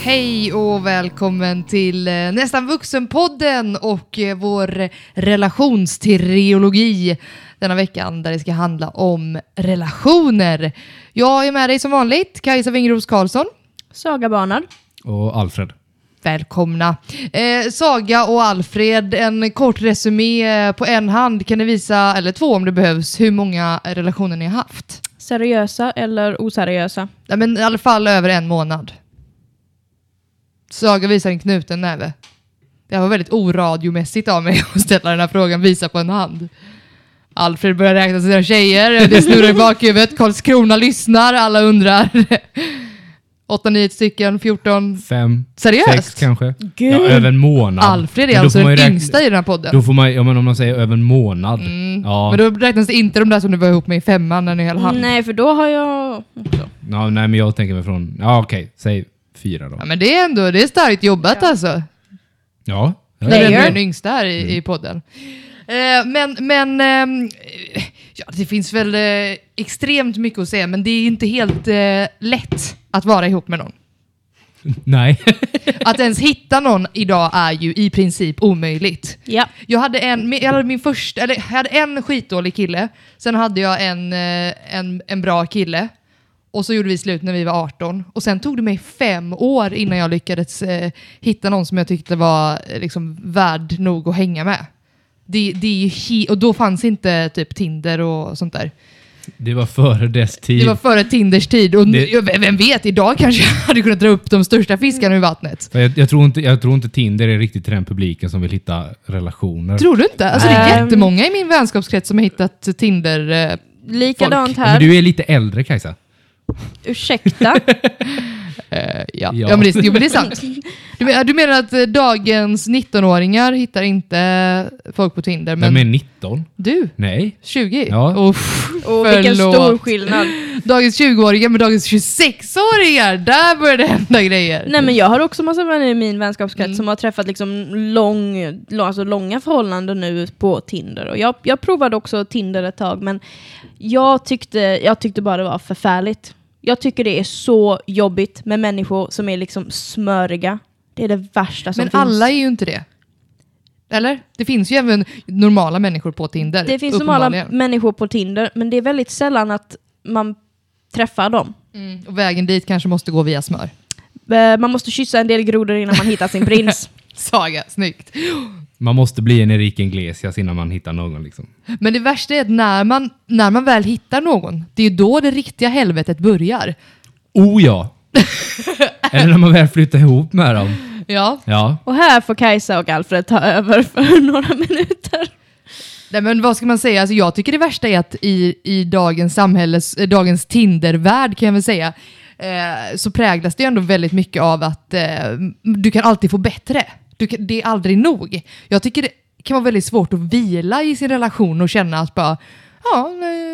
Hej och välkommen till eh, Nästan vuxen-podden och eh, vår relationsteologi denna veckan där det ska handla om relationer. Jag är med dig som vanligt, Kajsa Wingros Karlsson. Saga Barnard. Och Alfred. Välkomna. Eh, Saga och Alfred, en kort resumé på en hand. Kan ni visa, eller två om det behövs, hur många relationer ni har haft? Seriösa eller oseriösa? Ja, men I alla fall över en månad. Saga visar en knuten näve. Det var väldigt oradiomässigt av mig att ställa den här frågan, visa på en hand. Alfred börjar räkna sina tjejer, det snurrar i bakhuvudet, Karlskrona lyssnar, alla undrar. 8, 9 stycken, 14. Fem, Seriöst? sex kanske. Gud. Ja, över en månad. Alfred är alltså får man den yngsta i den här podden. Då får man, ja men om man säger över en månad. Ja. Men då räknas det inte de där som du var ihop med i femman när ni höll hand. Nej, för då har jag... ja, nej men jag tänker mig från, ja okej, säg fyra då. Ja, men det är ändå det är starkt jobbat alltså. Ja. När du är den yngsta här i, i podden. Eh, men men ehm, ja, det finns väl eh, extremt mycket att säga, men det är ju inte helt eh, lätt att vara ihop med någon. Nej. Att ens hitta någon idag är ju i princip omöjligt. Ja. Jag hade en, jag hade min första, eller jag hade en skitdålig kille, sen hade jag en, eh, en, en bra kille. Och så gjorde vi slut när vi var 18. Och sen tog det mig fem år innan jag lyckades eh, hitta någon som jag tyckte var eh, liksom, värd nog att hänga med. Det, det är ju he- och då fanns inte typ Tinder och sånt där. Det var före dess tid. Det var före Tinders tid och Det- nu, vem vet, idag kanske jag hade kunnat dra upp de största fiskarna ur vattnet. Jag, jag, tror inte, jag tror inte Tinder är riktigt till den publiken som vill hitta relationer. Tror du inte? Alltså det är Ehm. jättemånga i min vänskapskrets som har hittat Tinder. Eh, Likadant Men här. du är lite äldre Kajsa. Ursäkta. Eh, ja. Ja. Ja. men det, jo, men det är sant. Du, men- du menar att eh, dagens 19-åringar hittar inte folk på Tinder, men Vem är 19? du, Nej. 20? Ja. Uff, Och vilken förlåt. stor skillnad. Dagens 20-åringar med dagens 26-åringar, där börjar det hända grejer. Nej men jag har också massa vänner i min vänskapskrets Mm. som har träffat liksom lång, lång, alltså långa förhållanden nu på Tinder. Och jag, jag provade också Tinder ett tag men jag tyckte, jag tyckte bara det var förfärligt. Jag tycker det är så jobbigt med människor som är liksom smöriga. Det är det värsta som men finns. alla är ju inte det. Eller? Det finns ju även normala människor på Tinder. Det finns normala människor på Tinder, men det är väldigt sällan att man träffar dem. Mm. Och vägen dit kanske måste gå via smör. Eh, Man måste kyssa en del grodor innan man hittar sin prins. Saga, snyggt. Man måste bli en Enrique Iglesias innan man hittar någon liksom. Men det värsta är att när man, när man väl hittar någon, det är ju då det riktiga helvetet börjar. Oh ja! Eller när man väl flyttar ihop med dem. Ja. Ja. Och här får Kajsa och Alfred ta över för några minuter. Nej, men vad ska man säga? Alltså, jag tycker det värsta är att i, i dagens samhälles, eh, dagens Tinder-värld kan jag väl säga, eh, så präglas det ändå väldigt mycket av att eh, du kan alltid få bättre. Du det är aldrig nog. Jag tycker det kan vara väldigt svårt att vila i sin relation och känna att bara, ja,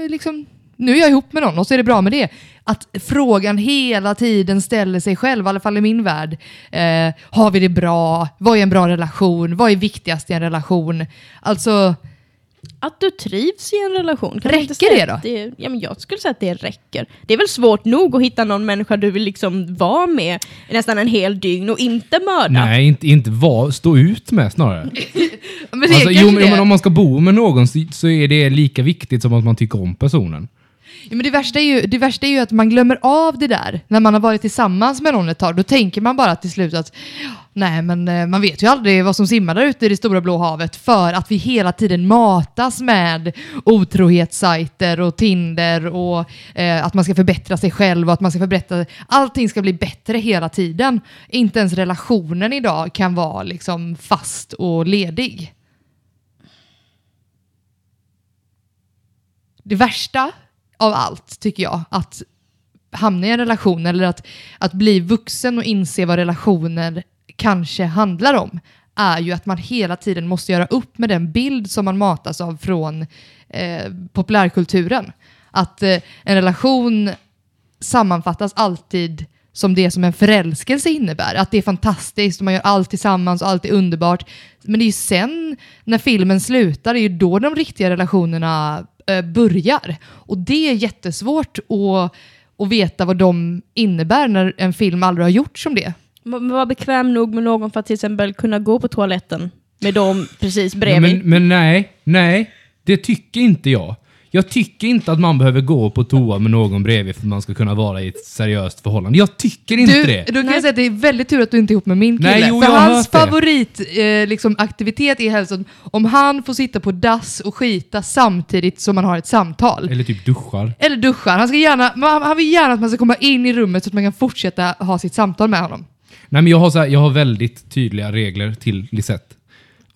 liksom, nu är jag ihop med någon och så är det bra med det. Att frågan hela tiden ställer sig själv, i alla fall i min värld. Eh, har vi det bra? Vad är en bra relation? Vad är viktigast i en relation? Alltså, att du trivs i en relation. Kan Räcker det att Det, ja, men jag skulle säga att det räcker. Det är väl svårt nog att hitta någon människa du vill liksom vara med nästan en hel dygn och inte mörda. Nej, inte, inte var, stå ut med snarare. men det Alltså, jo, men om man ska bo med någon så, så är det lika viktigt som att man tycker om personen. Ja, men det, värsta är ju, det värsta är ju att man glömmer av det där när man har varit tillsammans med någon ett tag. Då tänker man bara till slut att nej, men eh, man vet ju aldrig vad som simmar där ute i det stora blå havet för att vi hela tiden matas med otrohetssajter och Tinder och eh, att man ska förbättra sig själv och att man ska förbättra... Allting ska bli bättre hela tiden. Inte ens relationen idag kan vara liksom fast och ledig. det värsta av allt tycker jag, att hamna i en relation eller att, att bli vuxen och inse vad relationer kanske handlar om, är ju att man hela tiden måste göra upp med den bild som man matas av från eh, populärkulturen. Att eh, en relation sammanfattas alltid som det som en förälskelse innebär. Att det är fantastiskt och man gör allt tillsammans och allt är underbart. Men det är ju sen när filmen slutar, det är ju då de riktiga relationerna eh, börjar. Och det är jättesvårt att, att veta vad de innebär när en film aldrig har gjorts som det. Man var bekväm nog med någon för att till exempel kunna gå på toaletten med dem precis bredvid. men, men nej, nej. Det tycker inte jag. Jag tycker inte att man behöver gå på toa med någon bredvid för att man ska kunna vara i ett seriöst förhållande. Jag tycker inte Du, det. då kan Nej. jag säga att det är väldigt tur att du inte är ihop med min kille. Nej, jo, för hans favoritaktivitet eh, liksom, aktivitet är helst om han får sitta på dass och skita samtidigt som man har ett samtal. Eller typ duschar. Eller duschar. Han, ska gärna, man- han vill gärna att man ska komma in i rummet så att man kan fortsätta ha sitt samtal med honom. Nej, men jag har, så här, jag har väldigt tydliga regler till Lisette.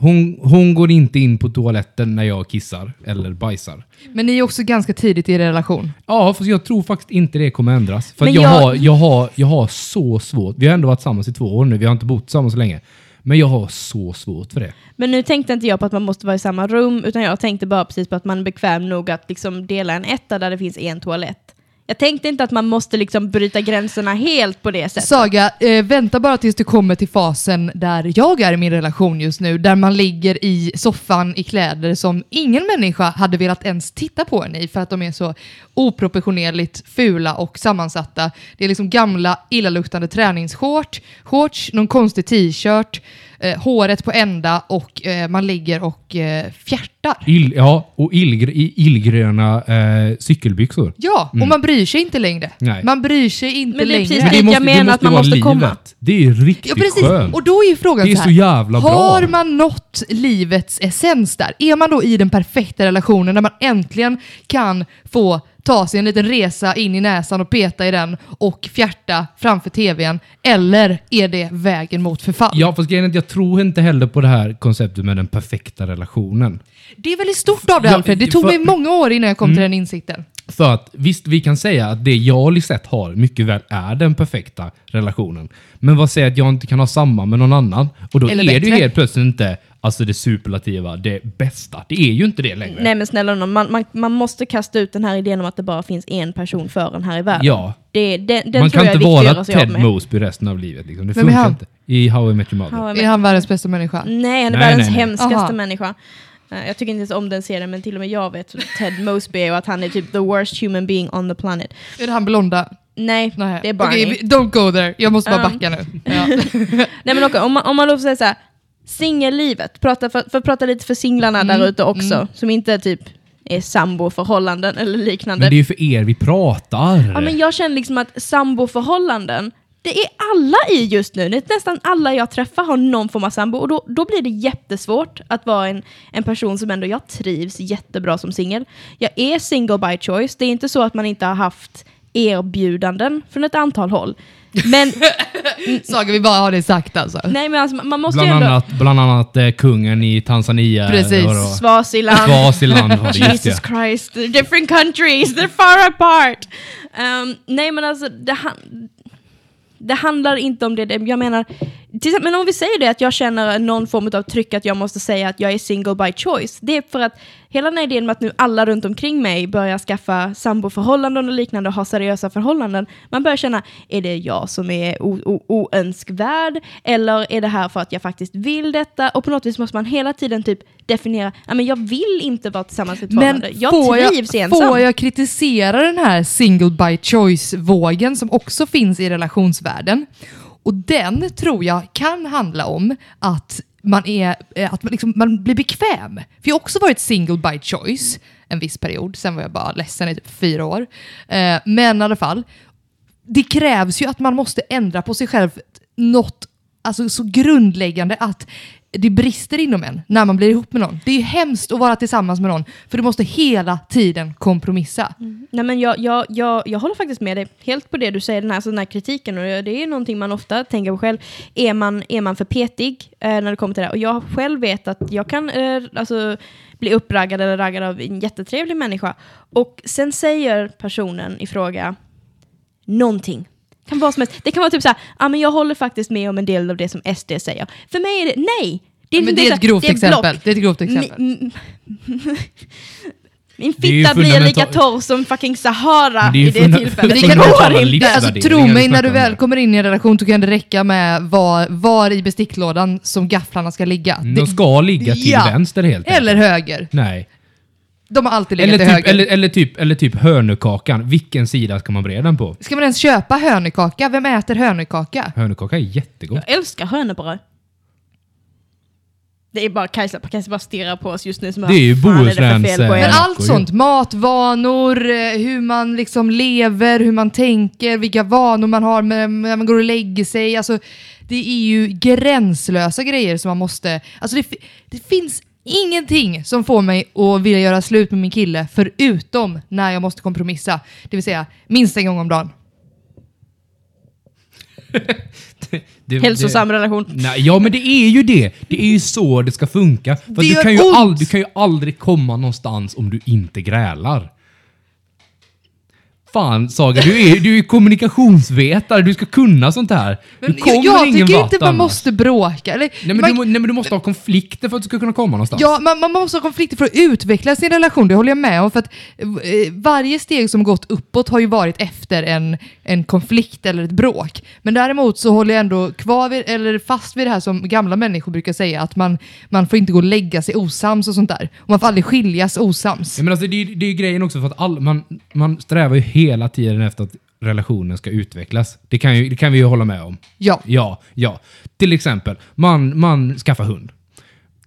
Hon, hon går inte in på toaletten när jag kissar eller bajsar. Men ni är också ganska tidigt i er relation. Ja, fast jag tror faktiskt inte det kommer ändras. För Men att jag, jag- Har, jag, har, jag har så svårt. Vi har ändå varit tillsammans i två år nu. Vi har inte bott tillsammans så länge. Men jag har så svårt för det. Men nu tänkte inte jag på att man måste vara i samma rum, utan jag tänkte bara precis på att man är bekväm nog att liksom dela en etta där det finns en toalett. Jag tänkte inte att man måste liksom bryta gränserna helt på det sättet. Saga, eh, vänta bara tills du kommer till fasen där jag är i min relation just nu, där man ligger i soffan i kläder som ingen människa hade velat ens titta på en i för att de är så oproportionerligt fula och sammansatta. Det är liksom gamla illaluktande träningsshorts, shorts, någon konstig t-shirt, eh, håret på ända och eh, man ligger och eh, fjärtar. Il, ja, och illgr, i illgröna eh, cykelbyxor. Ja, och man bryr sig inte längre. Nej. Man bryr sig inte Men det är längre. precis Men dit det måste, jag det menar måste att man måste livet. komma. Det är riktigt Ja, precis. skönt. Och då är ju frågan Det är så så här. jävla bra. Har man nått livets essens där? Är man då i den perfekta relationen där man äntligen kan få ta sig en liten resa in i näsan och peta i den och fjärta framför tvn? Eller är det vägen mot förfall? Ja, fast grejen är att jag tror inte heller på det här konceptet med den perfekta relationen. Det är väldigt stort av det Ja, Alfred. Det tog för- Mm. mig många år innan jag kom till den insikten. För att visst, vi kan säga att det jag och Lisette har mycket väl är den perfekta relationen. Men vad säger att jag inte kan ha samma med någon annan? Och då Eller är det ju bättre. helt plötsligt inte alltså det superlativa, det bästa. Det är ju inte det längre. Nej men snälla nån, man, man, man måste kasta ut den här idén om att det bara finns en person för en här i världen. Ja. Det, den den Man tror kan inte vara Ted med. Mosby resten av livet. Liksom. Det Vem är funkar han? inte. I How I Met Your Mother. Är han världens bästa människa? Nej, han är Nej, världens nej, nej. hemskaste Aha. människa. Eh, Jag tycker inte ens om den serien, men till och med jag vet Ted Mosby är och att han är typ the worst human being on the planet. Är det han blonda? Nej, Nej. det är Barney. Okej, vi- don't go there. Jag måste bara Um. backa nu. Ja. Nej men okej, om man, om man då säger så här, singellivet, prata för, för att prata lite för singlarna Mm, där ute också, som inte typ är samboförhållanden eller liknande. Men det är ju för er vi pratar. Ja, men jag känner liksom att samboförhållanden, det är alla i just nu. Är nästan alla jag träffar har någon form av sambo och då, då blir det jättesvårt att vara en, en person som ändå, jag trivs jättebra som singel. Jag är single by choice, det är inte så att man inte har haft erbjudanden från ett antal håll. Men, Saga, vi bara har det sagt alltså. nej men alltså, man måste bland, ju ändå... annat, bland annat eh, kungen i Tanzania. Precis. Swaziland. Swaziland var det, just Jesus det. Christ, they're different countries, they're far apart. Um, nej men alltså, det, han- det handlar inte om det. Det- Jag menar, till exempel, men om vi säger det att jag känner någon form av tryck att jag måste säga att jag är single by choice. Det är för att hela den här idén med att nu alla runt omkring mig börjar skaffa samboförhållanden och liknande och ha seriösa förhållanden. Man börjar känna, är det jag som är oönskvärd? Eller är det här för att jag faktiskt vill detta? Och på något vis måste man hela tiden typ definiera, men jag vill inte vara tillsammans i ett Men förhållande. Jag trivs jag, ensam. får jag kritisera den här single by choice-vågen som också finns i relationsvärlden? Och den tror jag kan handla om att man, är, eh, att man, liksom, man blir bekväm. För jag har också varit single by choice en viss period, sen var jag bara ledsen i typ fyra år. Eh, men i alla fall, det krävs ju att man måste ändra på sig själv något alltså, så grundläggande att det brister inom en när man blir ihop med någon. Det är hemskt att vara tillsammans med någon för du måste hela tiden kompromissa. Mm. Nej, men jag, jag, jag, jag håller faktiskt med dig helt på det du säger, den här, alltså den här kritiken. Och det är någonting man ofta tänker på själv. Är man, är man för petig eh, när det kommer till det? Och jag själv vet att jag kan eh, alltså, bli uppraggad eller raggad av en jättetrevlig människa. Och sen säger personen i fråga någonting. Kan vara som helst. Det kan vara typ så här, ah, men jag håller faktiskt med om en del av det som SD säger. För mig är det, nej! Det Men det är ett grovt det är exempel. Det är ett grovt exempel. Min, är fitta blir lika torr som fucking Sahara det är i det tillfället. Det går inte. Alltså, tro mig, när du väl kommer in i en relation så kan det räcka med var, var i besticklådan som gafflarna ska ligga. De ska ligga till Ja. vänster helt enkelt. Eller höger. Nej. De har alltid legat Eller till typ, höger. eller, eller, typ, eller typ hönökakan. Vilken sida ska man breda den på? Ska man ens köpa hönökaka? Vem äter hönökaka? Hönökaka är jättegott. Jag älskar hönöbröd. Det är bara Kajsa, Kajsa bara stirrar på oss just nu som Det är ju "Vad fan är det för Bohusläns, fel på eh, er?" Men allt sånt, matvanor, eh, hur man liksom lever, hur man tänker, vilka vanor man har när man går och lägger sig. Alltså, det är ju gränslösa grejer som man måste... Alltså det, det finns ingenting som får mig att vilja göra slut med min kille förutom när jag måste kompromissa. Det vill säga minst en gång om dagen. Det- Hälsosam relation. Nej, ja, men det är ju det. Det är ju så det ska funka. För Det du, kan ju ont. du kan ju aldrig komma någonstans om du inte grälar. Fan Saga, du är du är kommunikationsvetare. Du ska kunna sånt här. Du kommer jag, ingen tycker inte man annars. måste bråka. Eller, Nej men, man, du, nej men du måste ha konflikter för att du ska kunna komma någonstans. Ja, man, man måste ha konflikter för att utveckla sin relation, det håller jag med om. För att eh, varje steg som gått uppåt har ju varit efter en, en konflikt eller ett bråk. Men däremot så håller jag ändå kvar vid, eller fast vid det här som gamla människor brukar säga, att man, man får inte gå och lägga sig osams och sånt där. Och man får aldrig skiljas osams. Ja, men alltså, det, det är ju grejen också för att all, man, man strävar ju hela tiden efter att relationen ska utvecklas. Det kan, ju, det kan vi ju hålla med om. Ja, Ja, ja. Till exempel, man, man skaffar hund.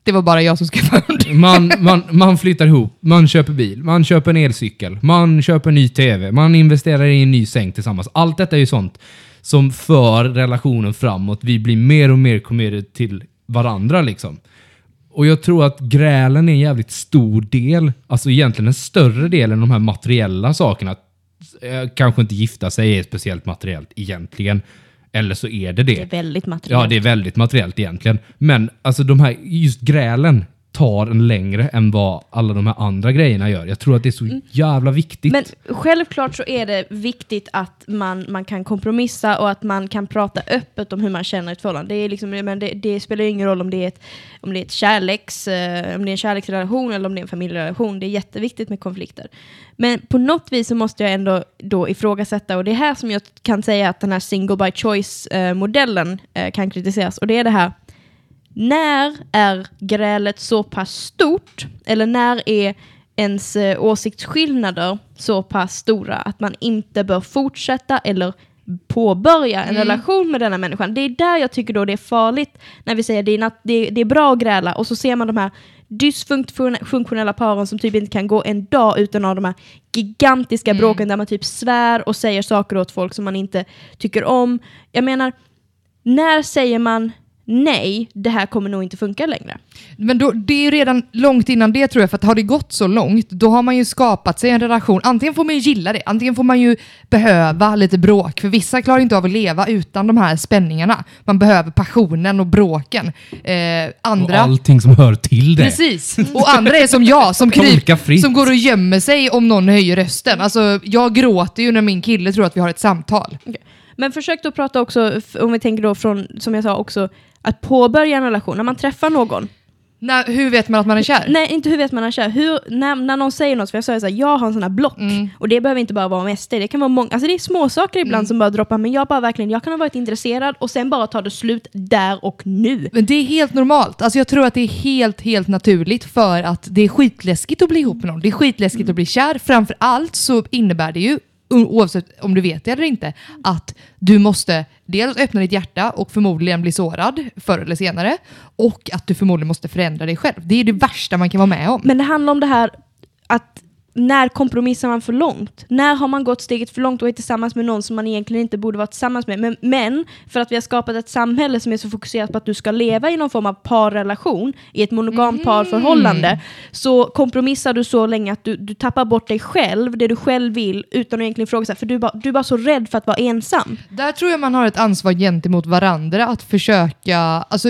det var bara jag som skrev under. Man, man, man flyttar ihop, man köper bil, man köper en elcykel, man köper ny TV, man investerar i en ny säng tillsammans. Allt detta är ju sånt som för relationen framåt. Vi blir mer och mer committed till varandra liksom. Och jag tror att grälen är en jävligt stor del, alltså egentligen en större del än de här materiella sakerna. Eh, Kanske inte gifta sig är speciellt materiellt egentligen. Eller så är det det. Det är väldigt materiellt. Ja, det är väldigt materiellt egentligen. Men alltså de här, just grälen tar en längre än vad alla de här andra grejerna gör. Jag tror att det är så jävla viktigt. Men självklart så är det viktigt att man, man kan kompromissa och att man kan prata öppet om hur man känner ett förhållande. Det, är liksom, men det, det spelar ju ingen roll om det är, ett, om det är, ett kärleks, eh, om det är en kärleksrelation eller om det är en familjerelation. Det är jätteviktigt med konflikter. Men på något vis så måste jag ändå då ifrågasätta, och det är här som jag kan säga att den här single by choice-modellen eh, kan kritiseras. Och det är det här, när är grälet så pass stort, eller när är ens eh, åsiktsskillnader så pass stora att man inte bör fortsätta eller påbörja en relation med denna människan. Det är där jag tycker då det är farligt när vi säger att det är, det är, det är bra att gräla och så ser man de här dysfunktionella paren som typ inte kan gå en dag utan ha de här gigantiska bråken där man typ svär och säger saker åt folk som man inte tycker om. Jag menar, när säger man nej, det här kommer nog inte funka längre? Men då, det är ju redan långt innan det tror jag, för att har det gått så långt, då har man ju skapat sig en relation. Antingen får man ju gilla det, antingen får man ju behöva lite bråk, för vissa klarar inte av att leva utan de här spänningarna. Man behöver passionen och bråken. Eh, och andra... allting som hör till det. Precis. Och andra är som jag, som, Tolka kryp, fritt. som går och gömmer sig om någon höjer rösten. Alltså, jag gråter ju när min kille tror att vi har ett samtal. Men försök då prata också, om vi tänker då från, som jag sa också, att påbörja en relation. När man träffar någon, När, hur vet man att man är kär? nej inte hur vet man är kär, hur, när, när någon säger något, för jag sa ju såhär, jag har en sån här block, Mm. och det behöver inte bara vara om SD, det kan vara många, alltså det är små saker ibland som bara droppar, men jag bara verkligen, jag kan ha varit intresserad och sen bara ta det slut där och nu. Men det är helt normalt. Alltså jag tror att det är helt, helt naturligt för att det är skitläskigt att bli ihop med någon. Det är skitläskigt att bli kär. Framför allt så innebär det ju, oavsett om du vet det eller inte, att du måste dels öppna ditt hjärta och förmodligen bli sårad förr eller senare. Och att du förmodligen måste förändra dig själv. Det är det värsta man kan vara med om. Men det handlar om det här att när kompromissar man för långt? När har man gått steget för långt och är tillsammans med någon som man egentligen inte borde vara tillsammans med? Men, men för att vi har skapat ett samhälle som är så fokuserat på att du ska leva i någon form av parrelation, i ett monogamt parförhållande, så kompromissar du så länge att du, du tappar bort dig själv, det du själv vill, utan att egentligen ifrågasätta, för du är, bara, du är bara så rädd för att vara ensam. Där tror jag man har ett ansvar gentemot varandra att försöka, alltså,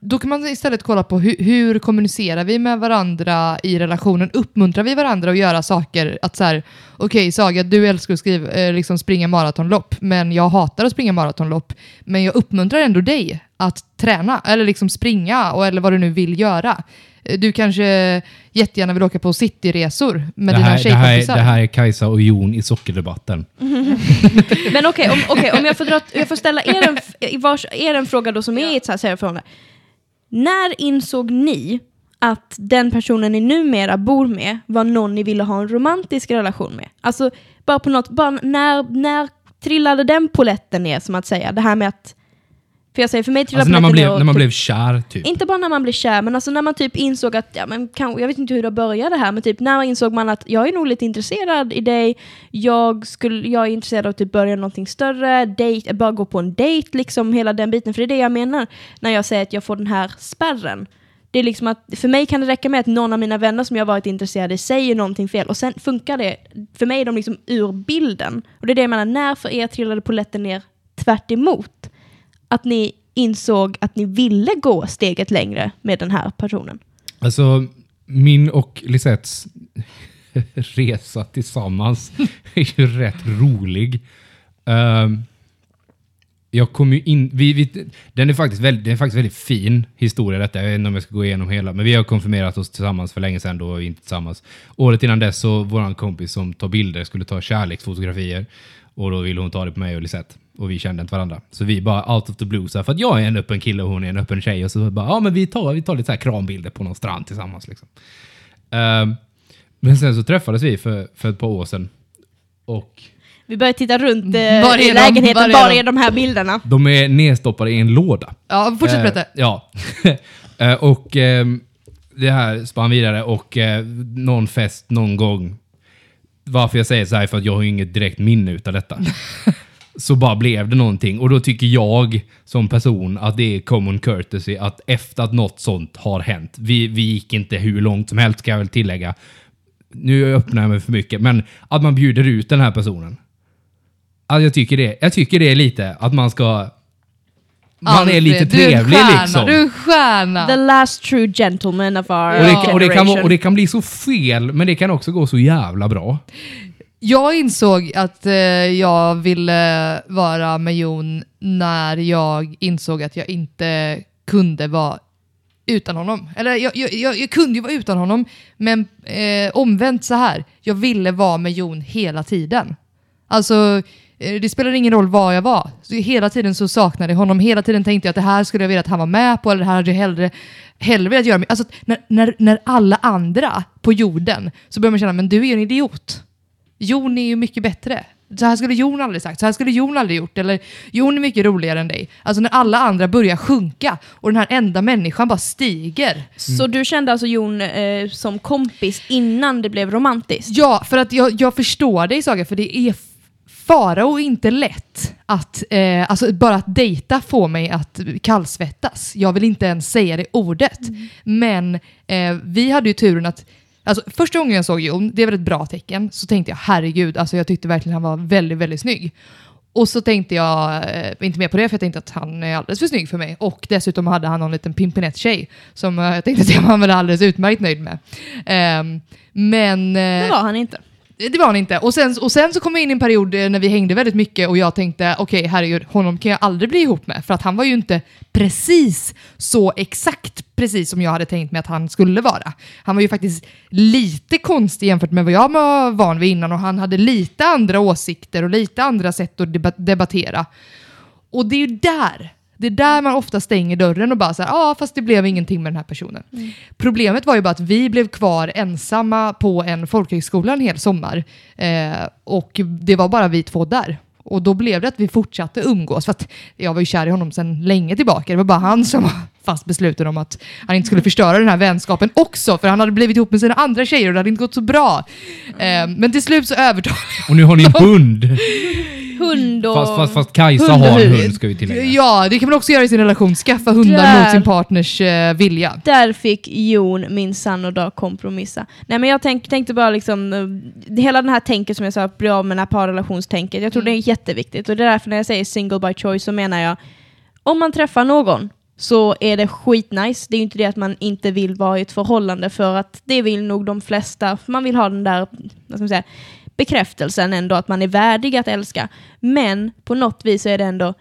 då kan man istället kolla på hur, hur kommunicerar vi med varandra i relationen? Uppmuntrar vi varandra att göra saker? Att så här, okej Saga, du älskar att skriva, eh, liksom springa maratonlopp, men jag hatar att springa maratonlopp. Men jag uppmuntrar ändå dig att träna, eller liksom springa, och, eller vad du nu vill göra. Eh, Du kanske jättegärna vill åka på cityresor med det, dina här, det, här, tjejkompisar. det här är Kajsa och Jon i sockerdebatten. Men okej, om, okej, om jag får, dra, jag får ställa er en, vars, er en fråga då som är i ett så här serieförhållande. När insåg ni att den personen ni numera bor med var någon ni ville ha en romantisk relation med. Alltså, bara på något, bara när, när trillade den poletten ner, som att säga? Det här med att... För jag säger, för mig trillade Alltså när man, blev, och när man typ- blev kär, typ. Inte bara när man blev kär, men alltså när man typ insåg att, ja men kan, jag vet inte hur det började här, men typ när insåg man att jag är nog lite intresserad i dig, jag, skulle, jag är intresserad av att typ börja någonting större, date, bara gå på en dejt, liksom hela den biten, för det är det jag menar när jag säger att jag får den här spärren. Det är liksom att, för mig kan det räcka med att någon av mina vänner som jag varit intresserad i säger någonting fel och sen funkar det. För mig är de liksom ur bilden. Och det är det jag menar, när för er trillade polletten ner tvärt emot? Att ni insåg att ni ville gå steget längre med den här personen. Alltså, min och Lisettes resa tillsammans är ju rätt rolig. Ehm, jag kom ju in... Vi, vi, den, är faktiskt väldigt, den är faktiskt väldigt fin historia detta. Jag vet inte om jag ska gå igenom hela, men vi har konfirmerat oss tillsammans för länge sedan, då var vi inte tillsammans. Året innan dess så vår kompis som tar bilder skulle ta kärleksfotografier och då ville hon ta det på mig och Lisette. Och vi kände inte varandra. Så vi bara out of the blue, så här, för att jag är en öppen kille och hon är en öppen tjej. Och så bara, ja men vi tar, vi tar lite så här krambilder på någon strand tillsammans. Liksom. Ehm, men sen så träffades vi för, för ett par år sedan. Och vi började titta runt eh, Var är i de? lägenheten, Var är var de? är de här bilderna? de är nedstoppade i en låda. Ja, fortsätt Eh, berätta. ja. Eh, och ehm, det här spann vidare och eh, någon fest någon gång. Varför jag säger så här är för att jag har ju inget direkt minne utav detta. så bara blev det någonting och då tycker jag som person att det är common courtesy att efter att något sånt har hänt. Vi, vi gick inte hur långt som helst ska jag väl tillägga. Nu öppnar jag mig för mycket, men att man bjuder ut den här personen. Alltså jag tycker det. Jag tycker det är lite att man ska... Man är Alfred, lite du är en trevlig stjärna, liksom. Du är en stjärna. The last true gentleman of our Och det, Ja. och, det kan, och det kan bli så fel, men det kan också gå så jävla bra. Jag insåg att eh, jag ville vara med Jon när jag insåg att jag inte kunde vara utan honom. Eller jag, jag, jag, jag kunde ju vara utan honom, men eh, omvänt så här. Jag ville vara med Jon hela tiden. Alltså, det spelar ingen roll var jag var. Så hela tiden så saknade jag honom. Hela tiden tänkte jag att det här skulle jag vilja att han var med på, eller det här hade jag hellre, hellre velat göra. Alltså, när, när, när alla andra på jorden så börjar man känna, men du är ju en idiot. Jon är ju mycket bättre. Så här skulle Jon aldrig sagt, så här skulle Jon aldrig gjort, eller Jon är mycket roligare än dig. Alltså när alla andra börjar sjunka och den här enda människan bara stiger. Så du kände alltså Jon eh, som kompis innan det blev romantiskt? Ja, för att jag, jag förstår dig Saga, för det är f- fara och inte lätt att, eh, alltså bara att dejta får mig att kallsvettas. Jag vill inte ens säga det ordet. Men eh, vi hade ju turen att Alltså, första gången jag såg Jon, det är väl ett bra tecken, så tänkte jag herregud, alltså, jag tyckte verkligen han var väldigt, väldigt snygg. Och så tänkte jag, eh, inte mer på det, för jag tänkte att han är alldeles för snygg för mig. Och dessutom hade han någon liten pimpinett-tjej som jag tänkte att jag var alldeles utmärkt nöjd med. Ehm, men... eh, Det var han inte det var han inte. Och sen, och sen så kom vi in i en period eh, när vi hängde väldigt mycket och jag tänkte okej herregud, honom kan jag aldrig bli ihop med. För att han var ju inte precis så exakt precis som jag hade tänkt mig att han skulle vara. Han var ju faktiskt lite konstig jämfört med vad jag var van vid innan och han hade lite andra åsikter och lite andra sätt att debattera. Och det är ju där, det är där man ofta stänger dörren och bara säger ja ah, fast det blev ingenting med den här personen. Problemet var ju bara att vi blev kvar ensamma på en folkhögskola en hel sommar. Eh, och det var bara vi två där. Och då blev det att vi fortsatte umgås. För att jag var ju kär i honom sedan länge tillbaka. Det var bara han som var fast besluten om att han inte skulle förstöra den här vänskapen också. För han hade blivit ihop med sina andra tjejer och det hade inte gått så bra. Eh, men till slut så övertalade Och nu har ni en hund. Hund och... Fast, fast, fast Kajsa Hund och har en hund. hund ska vi tillägga. Ja, det kan man också göra i sin relation. Skaffa hundar Där. mot sin partners eh, vilja. Där fick Jon minsann och då kompromissa. Nej men jag tänk, tänkte bara liksom, eh, hela den här tänket som jag sa, bli av med den här parrelationstänket, jag tror det är jätteviktigt. Och det är därför när jag säger single by choice så menar jag, om man träffar någon så är det skitnice. Det är ju inte det att man inte vill vara i ett förhållande för att det vill nog de flesta. Man vill ha den där, vad ska man säga, bekräftelsen ändå att man är värdig att älska. Men på något vis så är det ändå,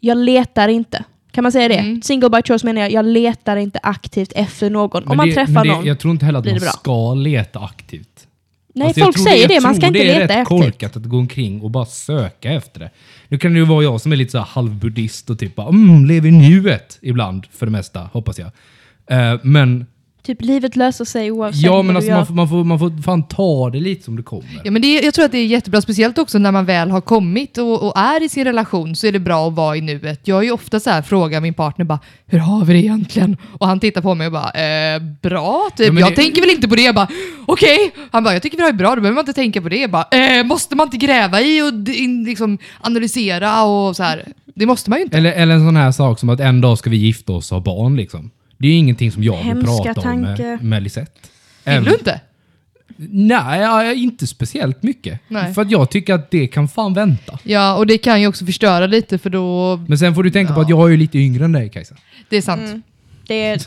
jag letar inte. Kan man säga det? Mm. Single by choice menar jag, jag letar inte aktivt efter någon. Men Om man det- träffar men det, någon. Jag tror inte heller att man det bra. ska leta aktivt. Nej, Alltså, jag folk tror säger jag det, man ska tror inte det är leta rätt korkat att gå omkring och bara söka efter det. Nu kan det ju vara jag som är lite så här halvbuddhist och typ bara, mm, lever i nuet ibland för det mesta, hoppas jag. Eh, men Typ livet löser sig oavsett ja, men alltså, man, får, man, får, man får fan ta det lite som det kommer. Ja, men det, jag tror att det är jättebra, speciellt också när man väl har kommit och, och är i sin relation så är det bra att vara i nuet. Jag är ju ofta så här, frågar min partner bara, hur har vi det egentligen? Och han tittar på mig och bara, eh, bra typ. Ja, men jag det- tänker väl inte på det. Jag bara, okej. Han bara, jag tycker vi har det bra, då behöver man inte tänka på det. Jag bara, eh, måste man inte gräva i och in, liksom, analysera och så här? Det måste man ju inte. Eller, eller en sån här sak som att en dag ska vi gifta oss och ha barn. Liksom. Det är ju ingenting som jag vill Hemska prata tanke. om med, med Lisette. Vill Även- du inte? Nej, ja, inte speciellt mycket. Nej. För att jag tycker att det kan fan vänta. Ja, och det kan ju också förstöra lite för då, Men sen får du tänka på Ja. att jag är ju lite yngre än dig Kajsa. det är sant. Mm. Det är,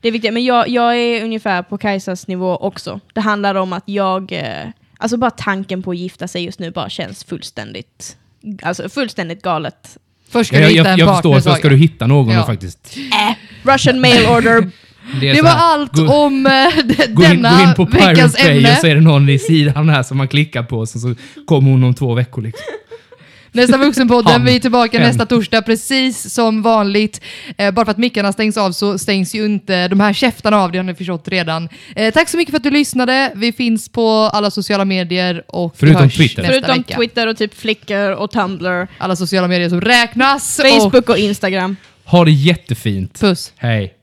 det är viktigt, men jag, jag är ungefär på Kajsas nivå också. Det handlar om att jag, eh, alltså bara tanken på att gifta sig just nu bara känns fullständigt, alltså fullständigt galet. Först ska Jag, du jag, hitta jag, en jag partner, förstår, så ska du hitta någon Ja. och faktiskt... Russian mail order. Det så var här, allt gå, om eh, de- gå in, denna gå in på Pirate veckans Bay ämne. och så är det någon i sidan här som man klickar på och så, så kommer hon om två veckor. Liksom. Nästa vuxenpodden, Han. vi är tillbaka En. nästa torsdag precis som vanligt. Eh, bara för att mickarna stängs av så stängs ju inte de här käftarna av, det har ni förstått redan. Eh, tack så mycket för att du lyssnade. Vi finns på alla sociala medier och Förutom hörs Twitter. nästa Förutom vecka. Twitter och typ Flickr och Tumblr, Alla sociala medier som räknas. Och Facebook och Instagram. Ha det jättefint. puss. Hej.